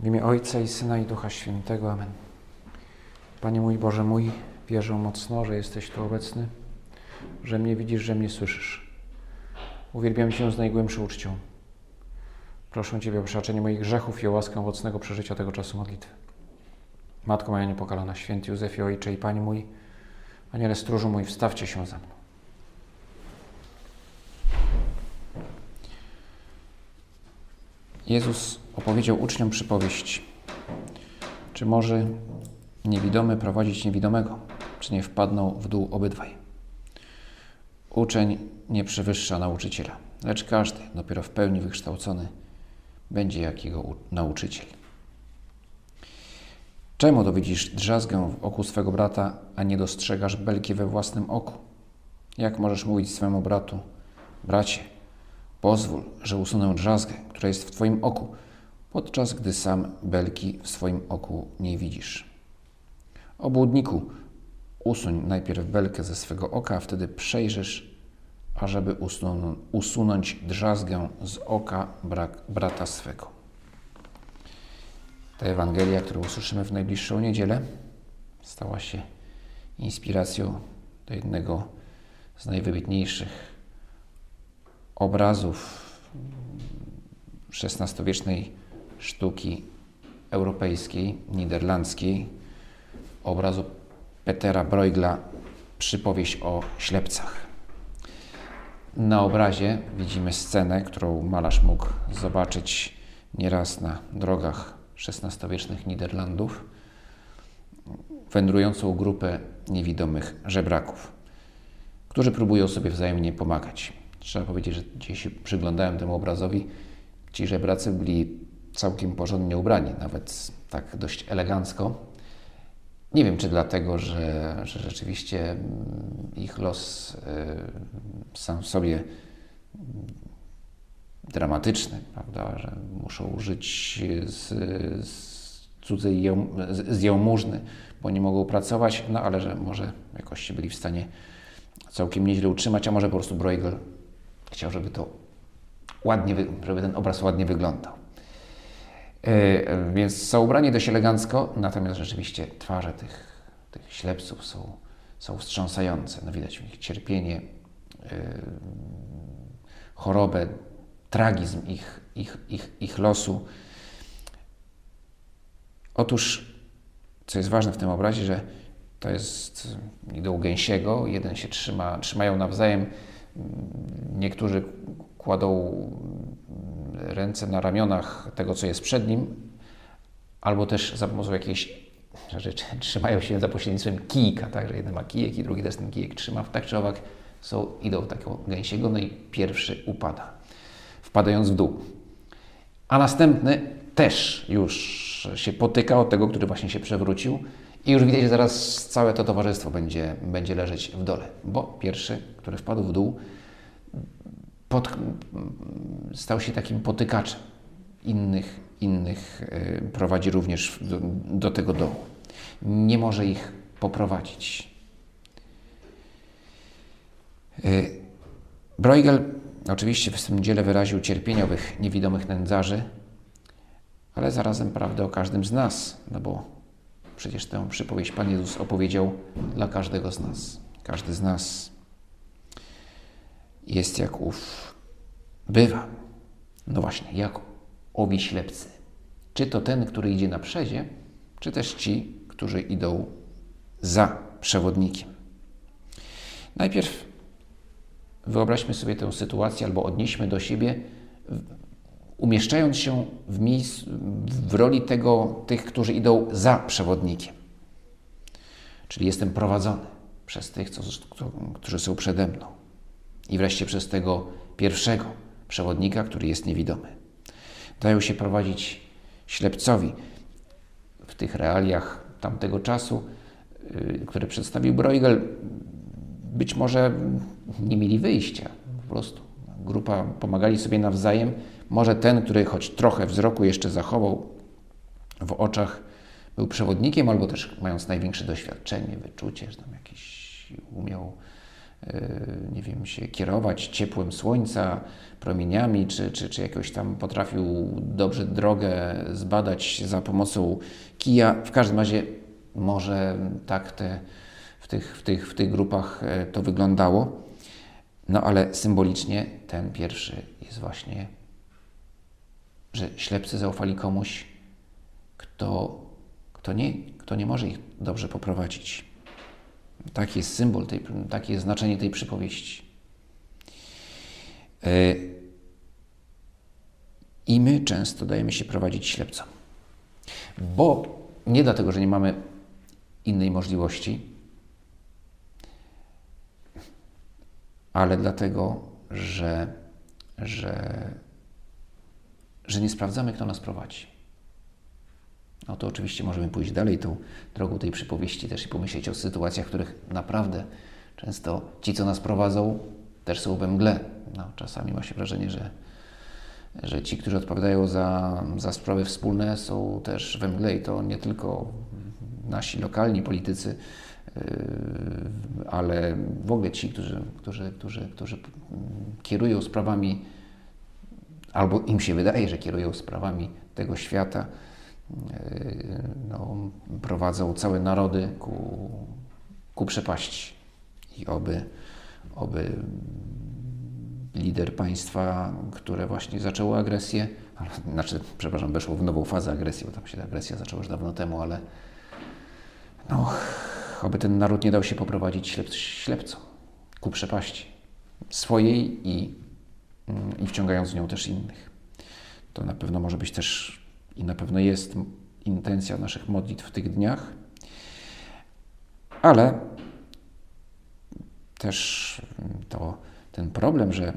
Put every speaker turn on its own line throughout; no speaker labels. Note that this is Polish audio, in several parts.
W imię Ojca i Syna i Ducha Świętego. Amen. Panie mój Boże mój, wierzę mocno, że jesteś tu obecny, że mnie widzisz, że mnie słyszysz. Uwielbiam Cię z najgłębszą uczcią. Proszę Ciebie o przebaczenie moich grzechów i o łaskę owocnego przeżycia tego czasu modlitwy. Matko moja niepokalana, święty Józefie, Ojcze i Panie mój, Aniele stróżu mój, wstawcie się za mną. Jezus opowiedział uczniom przypowieść. Czy może niewidomy prowadzić niewidomego, czy nie wpadną w dół obydwaj? Uczeń nie przewyższa nauczyciela, lecz każdy, dopiero w pełni wykształcony, będzie jak jego nauczyciel. Czemu dowidzisz drzazgę w oku swego brata, a nie dostrzegasz belki we własnym oku? Jak możesz mówić swemu bratu, bracie, pozwól, że usunę drzazgę, która jest w Twoim oku, podczas gdy sam belki w swoim oku nie widzisz. Obłudniku, usuń najpierw belkę ze swego oka, wtedy przejrzysz, ażeby usunąć drzazgę z oka brata swego. Ta Ewangelia, którą usłyszymy w najbliższą niedzielę, stała się inspiracją do jednego z najwybitniejszych obrazów XVI-wiecznej sztuki europejskiej, niderlandzkiej, obrazu Petera Bruegla Przypowieść o ślepcach. Na obrazie widzimy scenę, którą malarz mógł zobaczyć nieraz na drogach XVI-wiecznych Niderlandów, wędrującą grupę niewidomych żebraków, którzy próbują sobie wzajemnie pomagać. Trzeba powiedzieć, że dzisiaj się przyglądałem temu obrazowi. Ci żebracy byli całkiem porządnie ubrani, nawet tak dość elegancko. Nie wiem, czy dlatego, że, że rzeczywiście mm, ich los y, sam w sobie dramatyczny, prawda, że muszą żyć z, z cudzej z, z jałmużny, bo nie mogą pracować, no ale że może jakoś się byli w stanie całkiem nieźle utrzymać, a może po prostu Bruegel chciał, żeby to ładnie, żeby ten obraz ładnie wyglądał. Yy, więc są ubrani dość elegancko, natomiast rzeczywiście twarze tych, tych ślepców są, są wstrząsające. No widać w nich cierpienie, yy, chorobę, tragizm ich, ich, ich, ich losu. Otóż, co jest ważne w tym obrazie, że to jest idol gęsiego, jeden się trzyma, trzymają nawzajem, niektórzy kładą ręce na ramionach tego, co jest przed nim, albo też za pomocą jakiejś rzeczy trzymają się za pośrednictwem kijka, tak, że jeden ma kijek i drugi też ten kijek trzyma, tak czy owak są, idą takiego gęsiego, no i pierwszy upada, wpadając w dół. A następny też już się potyka od tego, który właśnie się przewrócił i już widać, że zaraz całe to towarzystwo będzie, będzie leżeć w dole, bo pierwszy, który wpadł w dół, pod, stał się takim potykaczem. Innych, innych e, prowadzi również do, do tego dołu. Nie może ich poprowadzić. E, Bruegel oczywiście w tym dziele wyraził cierpienie owych niewidomych nędzarzy, ale zarazem prawdę o każdym z nas, no bo przecież tę przypowieść Pan Jezus opowiedział dla każdego z nas. Każdy z nas jest jak ów bywa. No właśnie, jak owi ślepcy. Czy to ten, który idzie na przezie, czy też ci, którzy idą za przewodnikiem. Najpierw wyobraźmy sobie tę sytuację albo odnieśmy do siebie, umieszczając się w, w roli tego, tych, którzy idą za przewodnikiem. Czyli jestem prowadzony przez tych, co, którzy są przede mną i wreszcie przez tego pierwszego przewodnika, który jest niewidomy. Dają się prowadzić ślepcowi w tych realiach tamtego czasu, y, które przedstawił Bruegel, być może nie mieli wyjścia po prostu. Grupa pomagali sobie nawzajem. Może ten, który choć trochę wzroku jeszcze zachował w oczach, był przewodnikiem, albo też mając największe doświadczenie, wyczucie, że tam jakiś umiał nie wiem, się kierować ciepłem słońca, promieniami, czy, czy, czy jakoś tam potrafił dobrze drogę zbadać za pomocą kija. W każdym razie może tak te, w, tych, w, tych, w tych grupach e, to wyglądało. No ale symbolicznie ten pierwszy jest właśnie, że ślepcy zaufali komuś, kto, kto, nie, kto nie może ich dobrze poprowadzić. Taki jest symbol, tej, takie jest znaczenie tej przypowieści. E, I my często dajemy się prowadzić ślepcom. Bo nie dlatego, że nie mamy innej możliwości, ale dlatego, że, że, że nie sprawdzamy, kto nas prowadzi. No to oczywiście możemy pójść dalej tą drogą tej przypowieści też i pomyśleć o sytuacjach, w których naprawdę często ci, co nas prowadzą, też są we mgle. No, czasami ma się wrażenie, że, że ci, którzy odpowiadają za, za sprawy wspólne, są też we mgle i to nie tylko nasi lokalni politycy, yy, ale w ogóle ci, którzy, którzy, którzy, którzy kierują sprawami, albo im się wydaje, że kierują sprawami tego świata, yy, no, prowadzą całe narody ku, ku przepaści. I oby, oby lider państwa, które właśnie zaczęło agresję, znaczy, przepraszam, weszło w nową fazę agresji, bo tam się ta agresja zaczęła już dawno temu, ale no, aby ten naród nie dał się poprowadzić ślep, ślepcom ku przepaści swojej i, i wciągając w nią też innych. To na pewno może być też i na pewno jest intencja naszych modlitw w tych dniach, ale też to ten problem, że,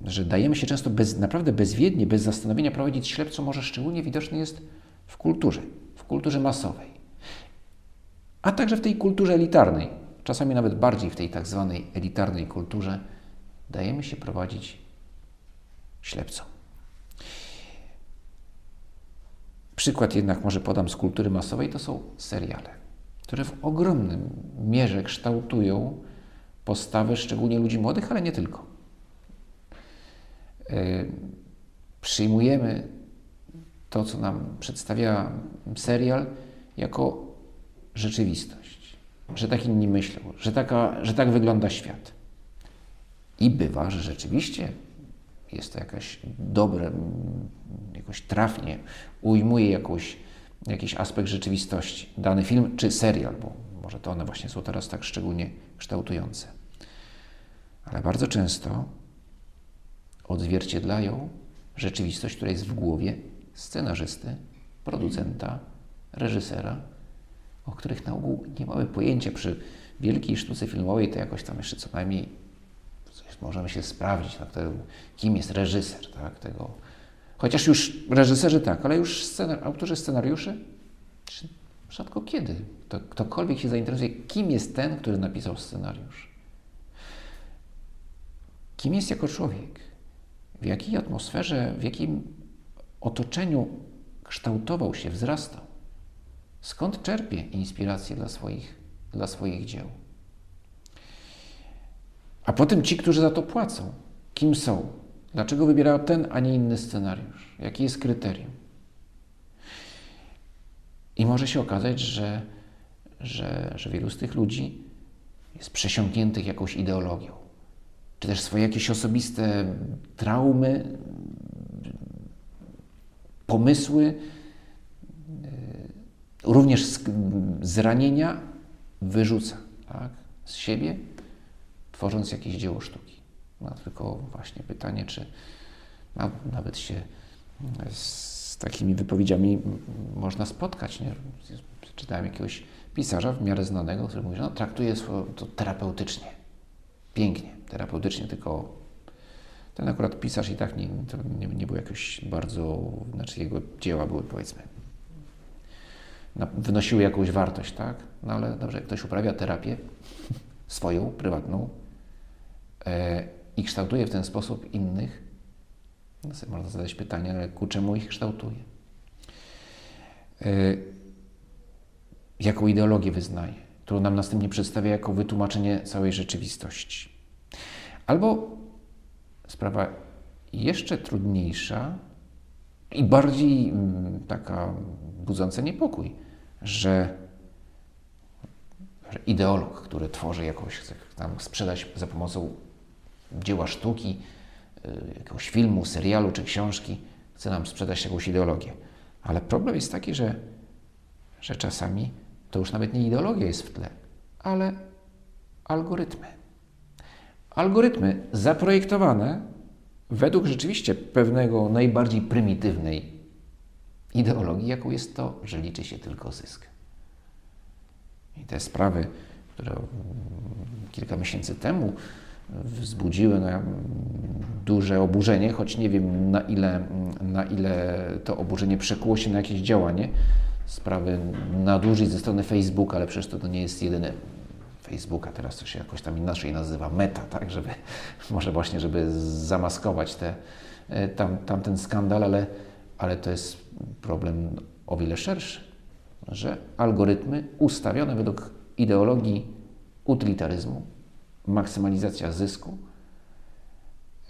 że dajemy się często bez, naprawdę bezwiednie, bez zastanowienia prowadzić ślepcom, może szczególnie widoczny jest w kulturze, w kulturze masowej. A także w tej kulturze elitarnej, czasami nawet bardziej w tej tak zwanej elitarnej kulturze, dajemy się prowadzić ślepcom. Przykład jednak może podam z kultury masowej, to są seriale, które w ogromnym mierze kształtują postawy szczególnie ludzi młodych, ale nie tylko. Yy, przyjmujemy to, co nam przedstawia serial, jako rzeczywistość, że tak inni myślą, że, taka, że tak wygląda świat. I bywa, że rzeczywiście jest to jakaś dobre, jakoś trafnie ujmuje jakąś, jakiś aspekt rzeczywistości, dany film czy serial, bo może to one właśnie są teraz tak szczególnie kształtujące. Ale bardzo często odzwierciedlają rzeczywistość, która jest w głowie scenarzysty, producenta, reżysera, o których na ogół nie mamy pojęcia. Przy wielkiej sztuce filmowej to jakoś tam jeszcze co najmniej możemy się sprawdzić, tak, kim jest reżyser tak, tego. Chociaż już reżyserzy tak, ale już autorzy scenariuszy rzadko kiedy to ktokolwiek się zainteresuje, kim jest ten, który napisał scenariusz. Kim jest jako człowiek? W jakiej atmosferze, w jakim otoczeniu kształtował się, wzrastał? Skąd czerpie inspirację dla swoich, dla swoich dzieł? A potem ci, którzy za to płacą, kim są? Dlaczego wybierają ten, a nie inny scenariusz? Jakie jest kryterium? I może się okazać, że, że, że wielu z tych ludzi jest przesiąkniętych jakąś ideologią, czy też swoje jakieś osobiste traumy, pomysły również z, z ranienia wyrzuca tak, z siebie, tworząc jakieś dzieło sztuki. No, tylko właśnie pytanie, czy nawet się z takimi wypowiedziami można spotkać. Nie? Czytałem jakiegoś pisarza w miarę znanego, który mówi, że no, traktuje to terapeutycznie. Pięknie, terapeutycznie, tylko ten akurat pisarz i tak nie, nie, nie był jakoś bardzo, znaczy jego dzieła były powiedzmy wynosiły jakąś wartość, tak? No ale dobrze, jak ktoś uprawia terapię swoją, prywatną i kształtuje w ten sposób innych, no sobie można zadać pytanie, ale ku czemu ich kształtuje? E, jaką ideologię wyznaje? którą nam następnie przedstawia jako wytłumaczenie całej rzeczywistości. Albo sprawa jeszcze trudniejsza i bardziej mm, taka budząca niepokój, że, ideolog, który tworzy jakąś, chce tam sprzedać za pomocą dzieła sztuki, y, jakiegoś filmu, serialu czy książki, chce nam sprzedać jakąś ideologię. Ale problem jest taki, że, że czasami to już nawet nie ideologia jest w tle, ale algorytmy. Algorytmy zaprojektowane według rzeczywiście pewnego najbardziej prymitywnej ideologii, jaką jest to, że liczy się tylko zysk. I te sprawy, które kilka miesięcy temu wzbudziły duże oburzenie, choć nie wiem na ile, na ile to oburzenie przekuło się na jakieś działanie, sprawy nadużyć ze strony Facebooka, ale przecież to, to nie jest jedyne Facebooka, teraz to się jakoś tam inaczej nazywa, meta, tak, żeby, może właśnie, żeby zamaskować te, e, tam, tamten skandal, ale, ale to jest problem o wiele szerszy, że algorytmy ustawione według ideologii utylitaryzmu, maksymalizacja zysku,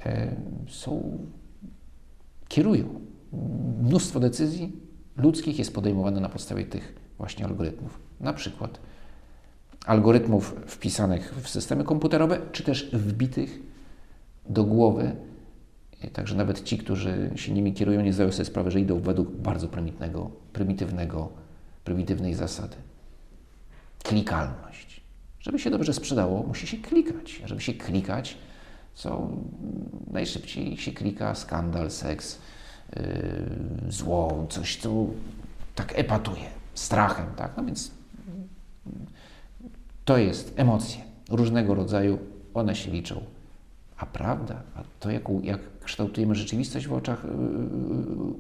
e, są, kierują. Mnóstwo decyzji ludzkich jest podejmowane na podstawie tych właśnie algorytmów. Na przykład algorytmów wpisanych w systemy komputerowe, czy też wbitych do głowy. Także nawet ci, którzy się nimi kierują, nie zdają sobie sprawy, że idą według bardzo prymitywnego, prymitywnego, prymitywnej zasady. Klikalność. Żeby się dobrze sprzedało, musi się klikać. A żeby się klikać, co najszybciej się klika skandal, seks, yy, zło, coś, co tak epatuje, strachem, tak? No więc to jest emocje różnego rodzaju, one się liczą. A prawda, a to jak, jak kształtujemy rzeczywistość w oczach yy,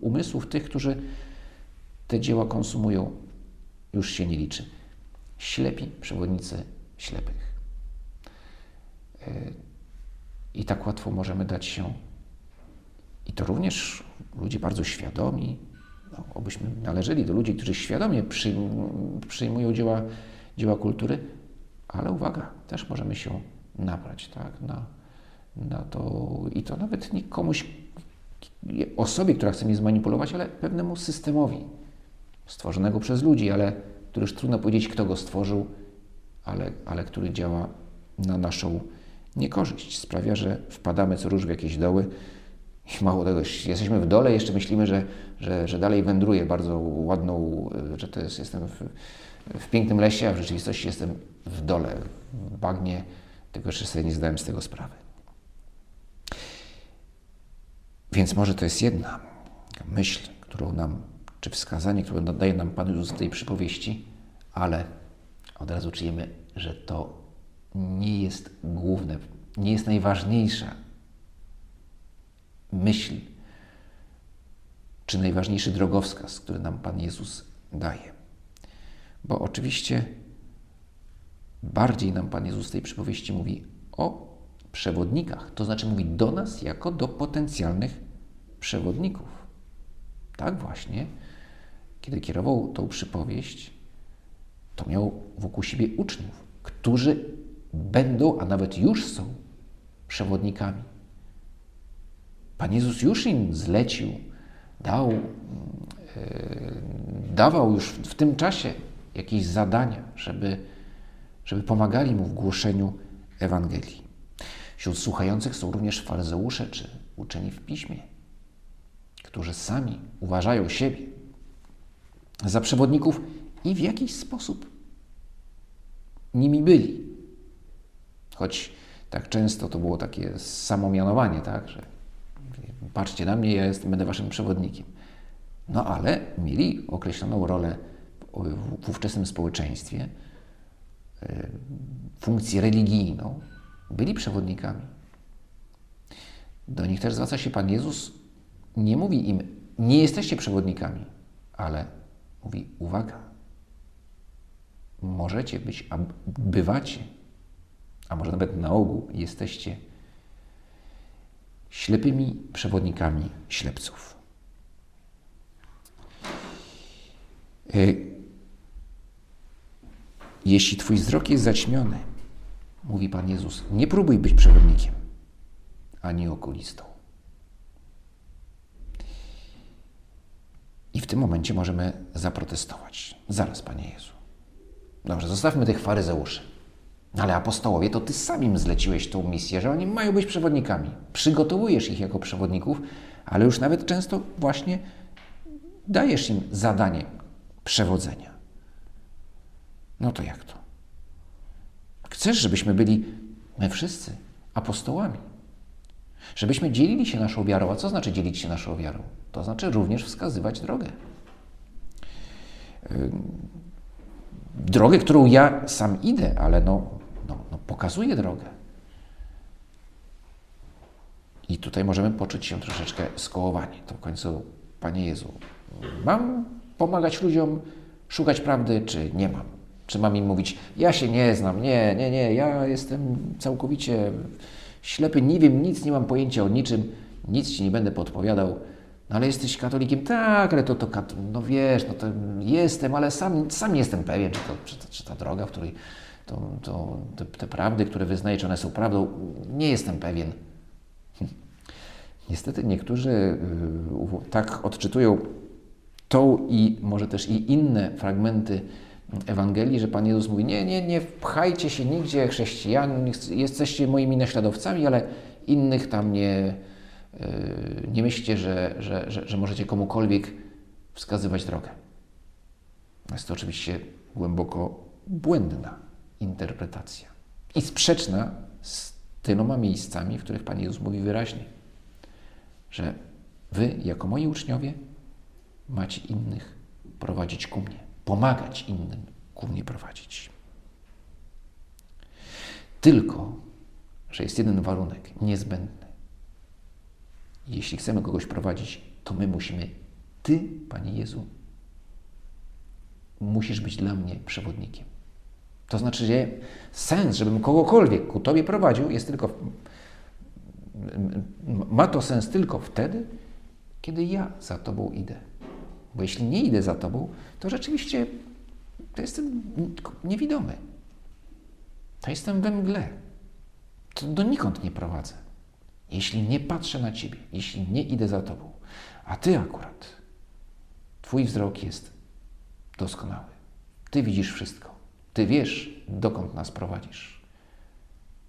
umysłów tych, którzy te dzieła konsumują, już się nie liczy. Ślepi przewodnicy ślepych. Yy, I tak łatwo możemy dać się, i to również ludzie bardzo świadomi, no, obyśmy należeli do ludzi, którzy świadomie przyjmują dzieła, dzieła kultury, ale uwaga, też możemy się nabrać tak, na, na to i to nawet nie komuś, osobie, która chce mnie zmanipulować, ale pewnemu systemowi stworzonego przez ludzi, ale który już trudno powiedzieć, kto go stworzył, ale, ale który działa na naszą niekorzyść. Sprawia, że wpadamy co róż w jakieś doły i mało tego, jesteśmy w dole, jeszcze myślimy, że, że, że dalej wędruję bardzo ładną, że to jest, jestem w, w pięknym lesie, a w rzeczywistości jestem w dole, w bagnie, tylko jeszcze sobie nie zdałem z tego sprawy. Więc może to jest jedna myśl, którą nam, czy wskazanie, które daje nam Pan Jezus w tej przypowieści, ale od razu czujemy, że to nie jest główne, nie jest najważniejsza myśl, czy najważniejszy drogowskaz, który nam Pan Jezus daje. Bo oczywiście bardziej nam Pan Jezus w tej przypowieści mówi o przewodnikach, to znaczy mówi do nas jako do potencjalnych przewodników. Tak właśnie, kiedy kierował tą przypowieść, to miał wokół siebie uczniów, którzy będą, a nawet już są przewodnikami. Pan Jezus już im zlecił, dał, yy, dawał już w tym czasie jakieś zadania, żeby, żeby pomagali mu w głoszeniu Ewangelii. Wśród słuchających są również faryzeusze czy uczeni w piśmie, którzy sami uważają siebie za przewodników i w jakiś sposób nimi byli. Choć tak często to było takie samomianowanie, tak, że patrzcie na mnie, ja jestem, będę waszym przewodnikiem. No ale mieli określoną rolę w ówczesnym społeczeństwie, e, funkcję religijną, byli przewodnikami. Do nich też zwraca się Pan Jezus, nie mówi im, nie jesteście przewodnikami, ale mówi, uwaga, możecie być, a bywacie, a może nawet na ogół jesteście ślepymi przewodnikami ślepców. E, Jeśli twój wzrok jest zaćmiony, mówi Pan Jezus, nie próbuj być przewodnikiem, ani okulistą. I w tym momencie możemy zaprotestować. Zaraz, Panie Jezu. Dobrze, zostawmy tych faryzeuszy. Ale apostołowie, to Ty samim zleciłeś tą misję, że oni mają być przewodnikami. Przygotowujesz ich jako przewodników, ale już nawet często właśnie dajesz im zadanie przewodzenia. No to jak to? Chcesz, żebyśmy byli my wszyscy apostołami. Żebyśmy dzielili się naszą wiarą. A co znaczy dzielić się naszą wiarą? To znaczy również wskazywać drogę. Drogę, którą ja sam idę, ale no, no, no pokazuję drogę. I tutaj możemy poczuć się troszeczkę skołowani. To w końcu, Panie Jezu, mam pomagać ludziom szukać prawdy, czy nie mam? Czy mam im mówić, ja się nie znam, nie, nie, nie, ja jestem całkowicie ślepy, nie wiem nic, nie mam pojęcia o niczym, nic ci nie będę podpowiadał. No ale jesteś katolikiem? Tak, ale to, to no wiesz, no to jestem, ale sam, sam nie jestem pewien, czy, to, czy, czy ta droga, w której to, to, te, te prawdy, które wyznaję, czy one są prawdą, nie jestem pewien. Niestety niektórzy y, tak odczytują tą i może też i inne fragmenty Ewangelii, że Pan Jezus mówi: Nie, nie, nie wpchajcie się nigdzie, chrześcijan, jesteście moimi naśladowcami, ale innych tam nie, nie myślcie, że, że, że, że możecie komukolwiek wskazywać drogę. Jest to oczywiście głęboko błędna interpretacja i sprzeczna z tyloma miejscami, w których Pan Jezus mówi wyraźnie, że Wy, jako moi uczniowie, macie innych prowadzić ku mnie, pomagać innym ku mnie prowadzić. Tylko, że jest jeden warunek niezbędny. Jeśli chcemy kogoś prowadzić, to my musimy, Ty, Panie Jezu, musisz być dla mnie przewodnikiem. To znaczy, że sens, żebym kogokolwiek ku Tobie prowadził, jest tylko. Ma to sens tylko wtedy, kiedy ja za Tobą idę. Bo jeśli nie idę za Tobą, to rzeczywiście to jestem niewidomy. To jestem we mgle. To donikąd nie prowadzę. Jeśli nie patrzę na Ciebie, jeśli nie idę za Tobą, a Ty akurat, Twój wzrok jest doskonały. Ty widzisz wszystko. Ty wiesz, dokąd nas prowadzisz.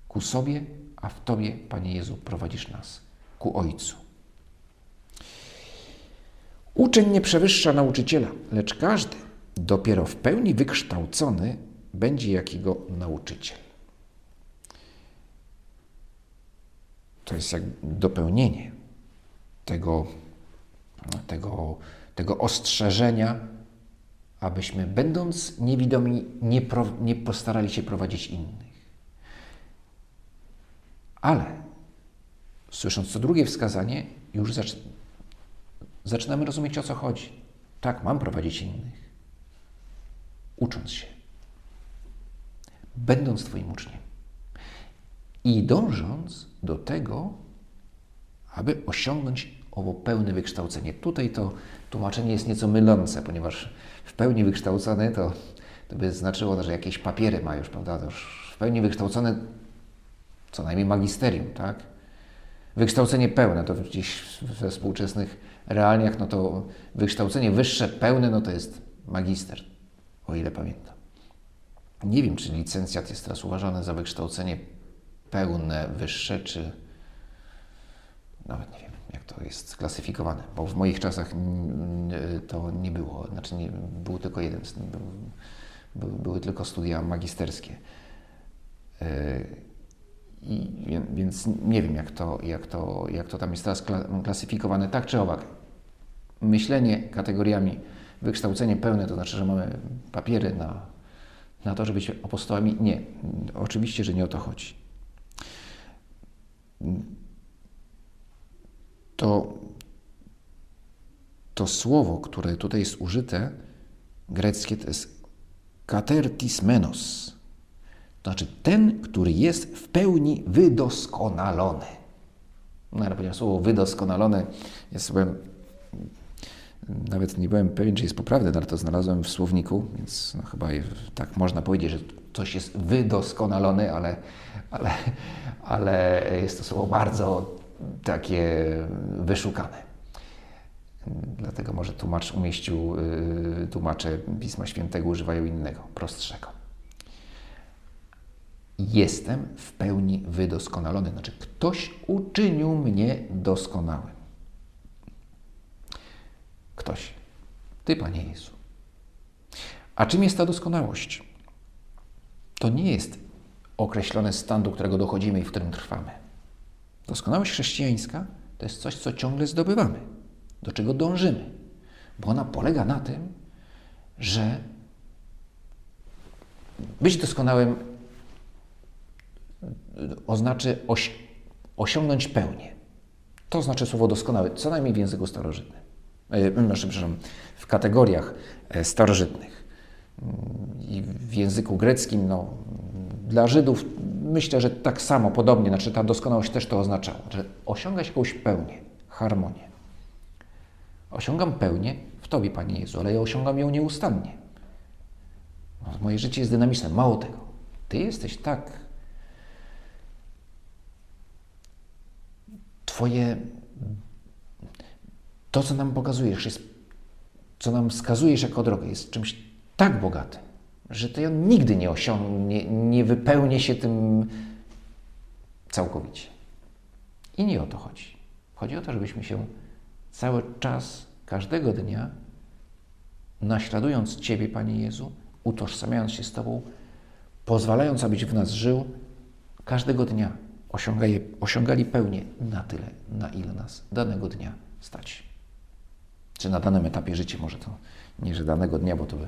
Ku sobie, a w Tobie, Panie Jezu, prowadzisz nas ku Ojcu. Uczeń nie przewyższa nauczyciela, lecz każdy dopiero w pełni wykształcony będzie jakiego nauczyciel. To jest jak dopełnienie tego, tego, tego ostrzeżenia, abyśmy, będąc niewidomi, nie, pro, nie postarali się prowadzić innych. Ale słysząc to drugie wskazanie, już zacz, zaczynamy rozumieć, o co chodzi. Tak, mam prowadzić innych. Ucząc się. Będąc Twoim uczniem. I dążąc do tego, aby osiągnąć owo pełne wykształcenie. Tutaj to tłumaczenie jest nieco mylące, ponieważ w pełni wykształcony to, to by znaczyło, że jakieś papiery ma już, prawda? To już w pełni wykształcony co najmniej magisterium, tak? Wykształcenie pełne to gdzieś we współczesnych realiach, no to wykształcenie wyższe, pełne, no to jest magister, o ile pamiętam. Nie wiem, czy licencjat jest teraz uważany za wykształcenie pełne, wyższe, czy nawet nie wiem jak to jest sklasyfikowane, bo w moich czasach to nie było, znaczy nie, był tylko jeden, był, były tylko studia magisterskie. E, I, więc nie wiem, jak to, jak, to, jak to tam jest teraz klasyfikowane, tak czy owak. Myślenie kategoriami wykształcenie pełne, to znaczy, że mamy papiery na, na to, żeby być apostołami. Nie, oczywiście, że nie o to chodzi to, to słowo, które tutaj jest użyte, greckie, to jest katertis menos. To znaczy ten, który jest w pełni wydoskonalony. No ale ponieważ słowo wydoskonalone jest sobie Nawet nie byłem pewien, czy jest poprawne, ale to znalazłem w słowniku, więc no, chyba tak można powiedzieć, że coś jest wydoskonalony, ale, ale, ale jest to słowo bardzo takie wyszukane. Dlatego może tłumacz umieścił, y, tłumacze Pisma Świętego używają innego, prostszego. Jestem w pełni wydoskonalony. Znaczy, ktoś uczynił mnie doskonałym. Ktoś. Ty, Panie Jezu. A czym jest ta doskonałość? To nie jest określony stan, do którego dochodzimy i w którym trwamy. Doskonałość chrześcijańska to jest coś, co ciągle zdobywamy, do czego dążymy, bo ona polega na tym, że być doskonałym oznaczy oś, osiągnąć pełnię. To znaczy słowo doskonały, co najmniej w języku starożytnym. E, przepraszam, w kategoriach e, starożytnych. I w języku greckim, no, dla Żydów myślę, że tak samo, podobnie, znaczy ta doskonałość też to oznaczała, że osiągać jakąś pełnię, harmonię. Osiągam pełnię w Tobie, Panie Jezu, ale ja osiągam ją nieustannie. No, moje życie jest dynamiczne. Mało tego, Ty jesteś tak. Twoje. To, co nam pokazujesz, jest, co nam wskazujesz jako drogę, jest czymś tak bogatym, że Ty on nigdy nie osiągnie, nie wypełni się tym całkowicie. I nie o to chodzi. Chodzi o to, żebyśmy się cały czas, każdego dnia, naśladując Ciebie, Panie Jezu, utożsamiając się z Tobą, pozwalając, abyś w nas żył, każdego dnia osiągali, osiągali pełnię na tyle, na ile nas danego dnia stać. Czy na danym etapie życia, może to nie, że danego dnia, bo to by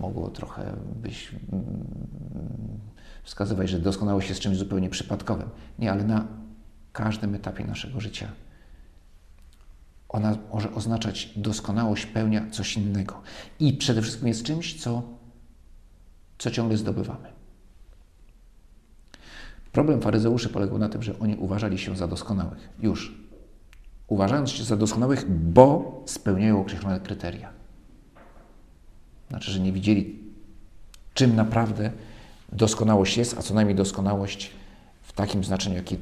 mogło trochę być mm, wskazywać, że doskonałość jest czymś zupełnie przypadkowym. Nie, ale na każdym etapie naszego życia ona może oznaczać doskonałość, pełnia coś innego. I przede wszystkim jest czymś, co, co ciągle zdobywamy. Problem faryzeuszy polegał na tym, że oni uważali się za doskonałych. Już. Uważając się za doskonałych, bo spełniają określone kryteria. Znaczy, że nie widzieli, czym naprawdę doskonałość jest, a co najmniej doskonałość w takim znaczeniu, jakie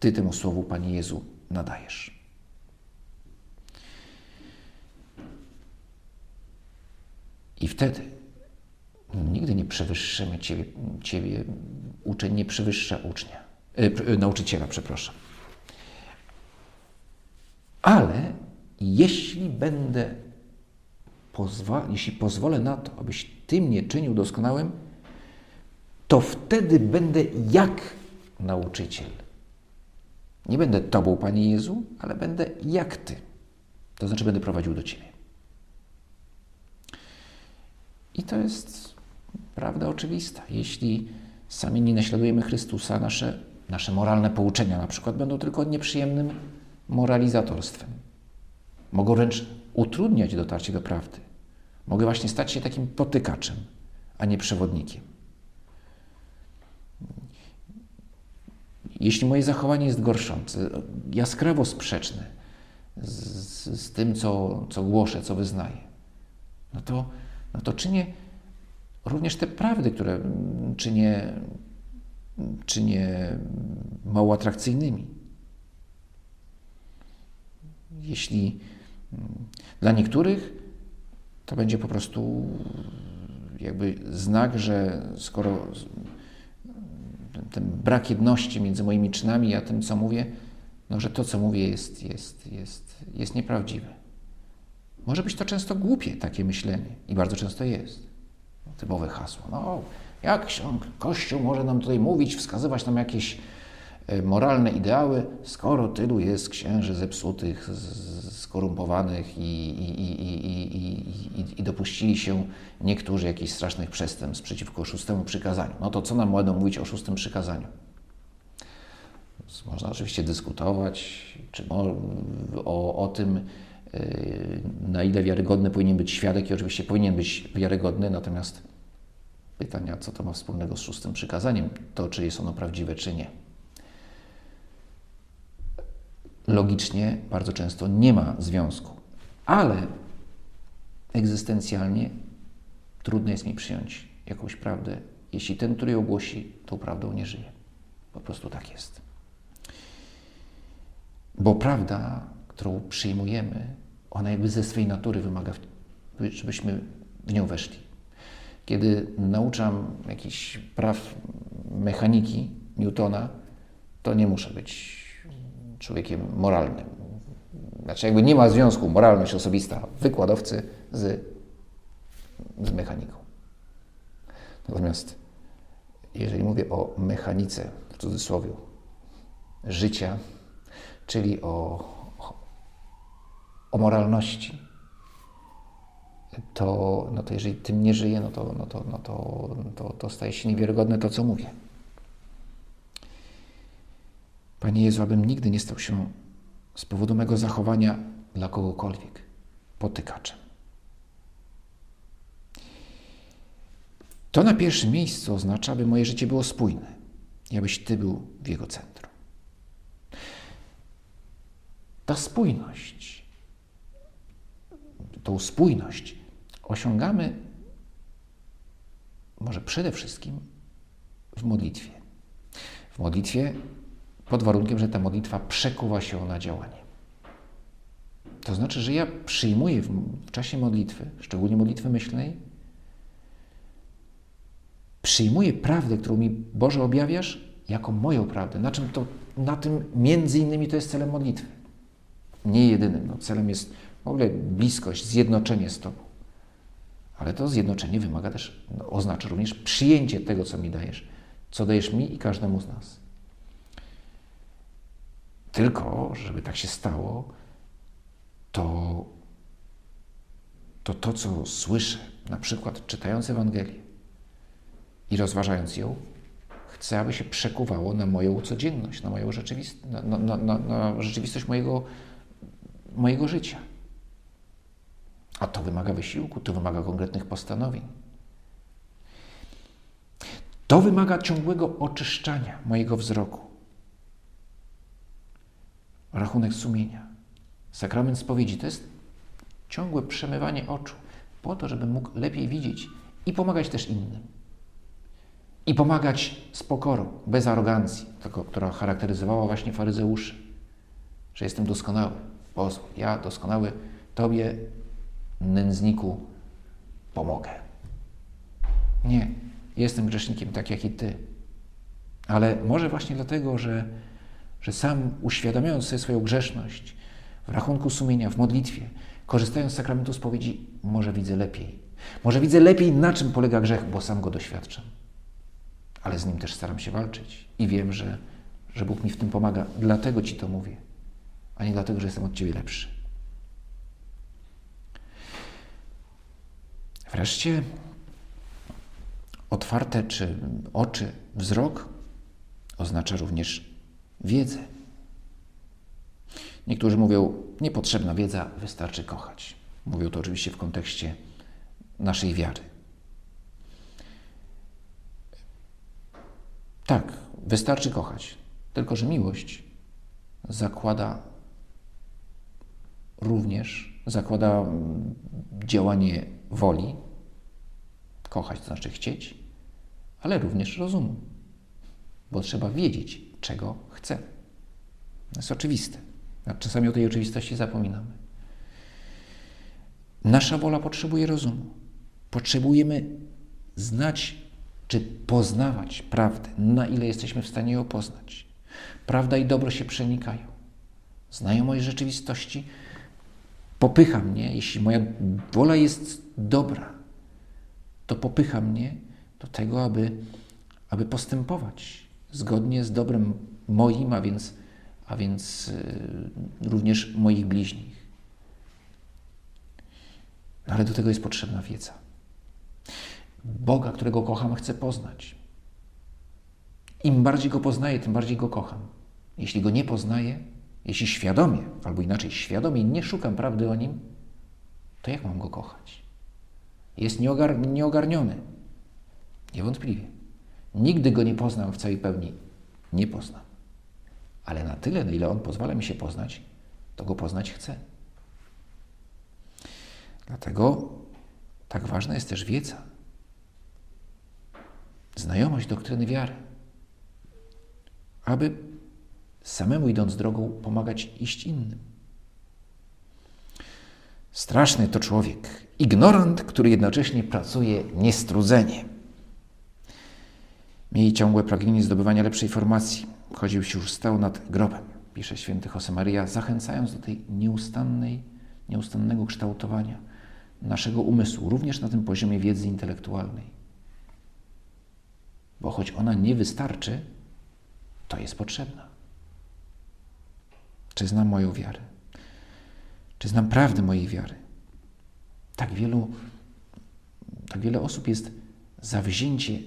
Ty temu słowu, Panie Jezu, nadajesz. I wtedy nigdy nie przewyższymy Ciebie, ciebie uczeń nie przewyższa ucznia, yy, nauczyciela, przepraszam. Ale jeśli będę pozwa- jeśli pozwolę na to, abyś Ty mnie czynił doskonałym, to wtedy będę jak nauczyciel. Nie będę Tobą, Panie Jezu, ale będę jak Ty. To znaczy będę prowadził do Ciebie. I to jest prawda oczywista. Jeśli sami nie naśladujemy Chrystusa, nasze, nasze moralne pouczenia na przykład będą tylko nieprzyjemnym moralizatorstwem. Mogą wręcz utrudniać dotarcie do prawdy. Mogę właśnie stać się takim potykaczem, a nie przewodnikiem. Jeśli moje zachowanie jest gorszące, jaskrawo sprzeczne z, z tym, co, co głoszę, co wyznaję, no to, no to czynię również te prawdy, które czynię, czynię mało atrakcyjnymi. Jeśli dla niektórych to będzie po prostu jakby znak, że skoro ten brak jedności między moimi czynami a tym, co mówię, no, że to, co mówię, jest, jest, jest, jest nieprawdziwe. Może być to często głupie, takie myślenie, i bardzo często jest. Typowe hasło. No, jak Kościół może nam tutaj mówić, wskazywać nam jakieś moralne ideały, skoro tylu jest księży zepsutych, skorumpowanych i, i, i, i, dopuścili się niektórzy jakichś strasznych przestępstw przeciwko szóstemu przykazaniu. No to co nam będą mówić o szóstym przykazaniu? Można oczywiście dyskutować czy o, o tym, e, na ile wiarygodny powinien być świadek i oczywiście powinien być wiarygodny, natomiast pytania, co to ma wspólnego z szóstym przykazaniem, to czy jest ono prawdziwe, czy nie. Logicznie bardzo często nie ma związku. Ale egzystencjalnie trudno jest mi przyjąć jakąś prawdę, jeśli ten, który ją głosi, tą prawdą nie żyje. Po prostu tak jest. Bo prawda, którą przyjmujemy, ona jakby ze swej natury wymaga, żebyśmy w nią weszli. Kiedy nauczam jakichś praw mechaniki Newtona, to nie muszę być człowiekiem moralnym. Znaczy, jakby nie ma związku moralność osobista wykładowcy z, z mechaniką. Natomiast jeżeli mówię o mechanice, w cudzysłowie, życia, czyli o, o moralności, to, no to jeżeli tym nie żyję, no to, no to, no to, to, to staje się niewiarygodne to, co mówię. Panie Jezu, abym nigdy nie stał się z powodu mego zachowania dla kogokolwiek potykaczem. To na pierwszym miejscu oznacza, aby moje życie było spójne i abyś Ty był w jego centrum. Ta spójność, tą spójność osiągamy może przede wszystkim w modlitwie. W modlitwie pod warunkiem, że ta modlitwa przekuwa się na działanie. To znaczy, że ja przyjmuję w, w czasie modlitwy, szczególnie modlitwy myślnej, przyjmuję prawdę, którą mi Boże objawiasz, jako moją prawdę. Na czym to, na tym między innymi to jest celem modlitwy. Nie jedynym. No, celem jest w ogóle bliskość, zjednoczenie z Tobą. Ale to zjednoczenie wymaga też, no, oznacza również przyjęcie tego, co mi dajesz, co dajesz mi i każdemu z nas. Tylko, żeby tak się stało, to to, to co słyszę, na przykład czytając Ewangelię i rozważając ją, chcę, aby się przekuwało na moją codzienność, na moją rzeczywistość, na, na, na, na rzeczywistość mojego, mojego życia. A to wymaga wysiłku, to wymaga konkretnych postanowień. To wymaga ciągłego oczyszczania mojego wzroku. Rachunek sumienia. Sakrament spowiedzi to jest ciągłe przemywanie oczu, po to, żeby mógł lepiej widzieć i pomagać też innym. I pomagać z pokorą, bez arogancji, tylko, która charakteryzowała właśnie faryzeuszy, że jestem doskonały. Pozwól, ja doskonały Tobie nędzniku pomogę. Nie, jestem grzesznikiem tak jak i ty. Ale może właśnie dlatego, że, że sam uświadamiając sobie swoją grzeszność w rachunku sumienia, w modlitwie, korzystając z sakramentu spowiedzi, może widzę lepiej. Może widzę lepiej, na czym polega grzech, bo sam go doświadczam. Ale z nim też staram się walczyć i wiem, że, że Bóg mi w tym pomaga. Dlatego Ci to mówię, a nie dlatego, że jestem od Ciebie lepszy. Wreszcie otwarte czy oczy, wzrok oznacza również wiedzę. Niektórzy mówią, niepotrzebna wiedza, wystarczy kochać. Mówią to oczywiście w kontekście naszej wiary. Tak, wystarczy kochać, tylko że miłość zakłada również, zakłada działanie woli, kochać to znaczy chcieć, ale również rozumu, bo trzeba wiedzieć, czego chcę. To jest oczywiste. Czasami o tej oczywistości zapominamy. Nasza wola potrzebuje rozumu. Potrzebujemy znać czy poznawać prawdę, na ile jesteśmy w stanie ją poznać. Prawda i dobro się przenikają. Znajomość rzeczywistości popycha mnie, jeśli moja wola jest dobra, to popycha mnie do tego, aby, aby postępować zgodnie z dobrem moim, a więc, a więc yy, również moich bliźnich. No ale do tego jest potrzebna wiedza. Boga, którego kocham, chcę poznać. Im bardziej go poznaję, tym bardziej go kocham. Jeśli go nie poznaję, jeśli świadomie, albo inaczej świadomie nie szukam prawdy o nim, to jak mam go kochać? Jest nieogar nieogarniony. Niewątpliwie. Nigdy go nie poznam w całej pełni. Nie poznam. Ale na tyle, na ile on pozwala mi się poznać, to go poznać chcę. Dlatego tak ważna jest też wiedza, znajomość doktryny wiary, aby samemu idąc drogą pomagać iść innym. Straszny to człowiek, ignorant, który jednocześnie pracuje niestrudzenie. Miej ciągłe pragnienie zdobywania lepszej informacji. Chodził się już stał nad grobem, pisze święty Josemaria, zachęcając do tej nieustannej, nieustannego kształtowania naszego umysłu, również na tym poziomie wiedzy intelektualnej. Bo choć ona nie wystarczy, to jest potrzebna. Czy znam moją wiarę? Czy znam prawdę mojej wiary? Tak wielu, tak wiele osób jest zawzięcie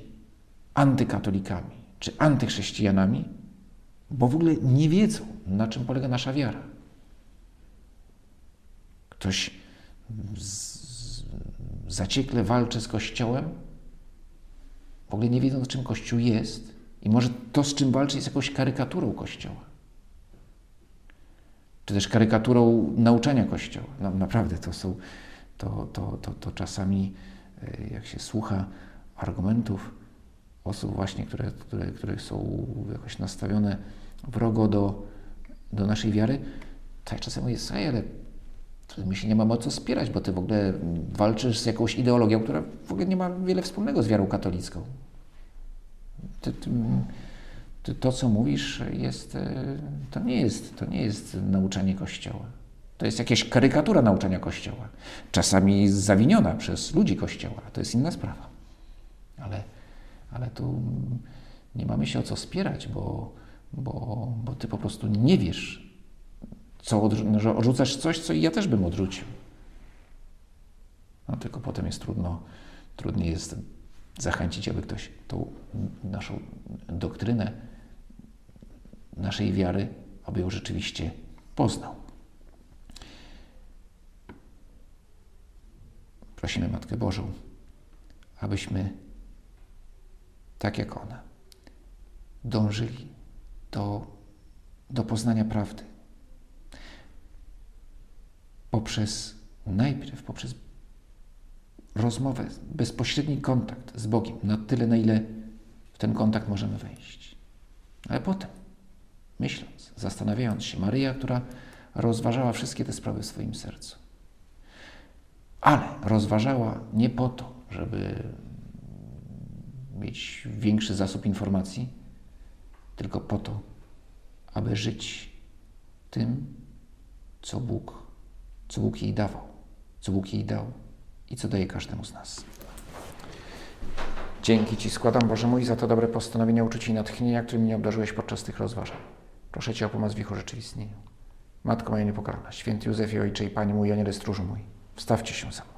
antykatolikami czy antychrześcijanami, bo w ogóle nie wiedzą, na czym polega nasza wiara. Ktoś z, zaciekle walczy z Kościołem, w ogóle nie wiedząc, czym Kościół jest, i może to, z czym walczy, jest jakąś karykaturą Kościoła. Czy też karykaturą nauczania Kościoła. No, naprawdę to są, to, to, to, to czasami, e, jak się słucha argumentów osób właśnie, które, które, które są jakoś nastawione wrogo do, do naszej wiary, to ja czasem mówię, słuchaj, ale my się nie mamy o co spierać, bo ty w ogóle walczysz z jakąś ideologią, która w ogóle nie ma wiele wspólnego z wiarą katolicką. Ty, ty, ty, to, co mówisz, jest, e, to, nie jest, to nie jest nauczanie Kościoła. To jest jakaś karykatura nauczania Kościoła. Czasami zawiniona przez ludzi Kościoła. To jest inna sprawa. Ale, ale tu nie mamy się o co spierać, bo, bo, bo ty po prostu nie wiesz, co, że odrzucasz coś, co ja też bym odrzucił. No tylko potem jest trudno, trudniej jest zachęcić, aby ktoś tą naszą doktrynę naszej wiary, aby ją rzeczywiście poznał. Prosimy Matkę Bożą, abyśmy, tak jak ona, dążyli do, do poznania prawdy poprzez najpierw poprzez rozmowę, bezpośredni kontakt z Bogiem, na tyle, na ile w ten kontakt możemy wejść. Ale potem, myśląc, zastanawiając się, Maryja, która rozważała wszystkie te sprawy w swoim sercu, ale rozważała nie po to, żeby mieć większy zasób informacji, tylko po to, aby żyć tym, co Bóg, co Bóg jej dawał, co Bóg jej dał i co daje każdemu z nas. Dzięki Ci składam, Boże mój, za to dobre postanowienia, uczucie i natchnienia, którymi mnie obdarzyłeś podczas tych rozważań. Proszę Cię o pomoc w ich urzeczywistnieniu. Matko moja niepokalana, święty Józefie, Ojcze i Panie mój, Aniele stróżu mój, wstawcie się za mną.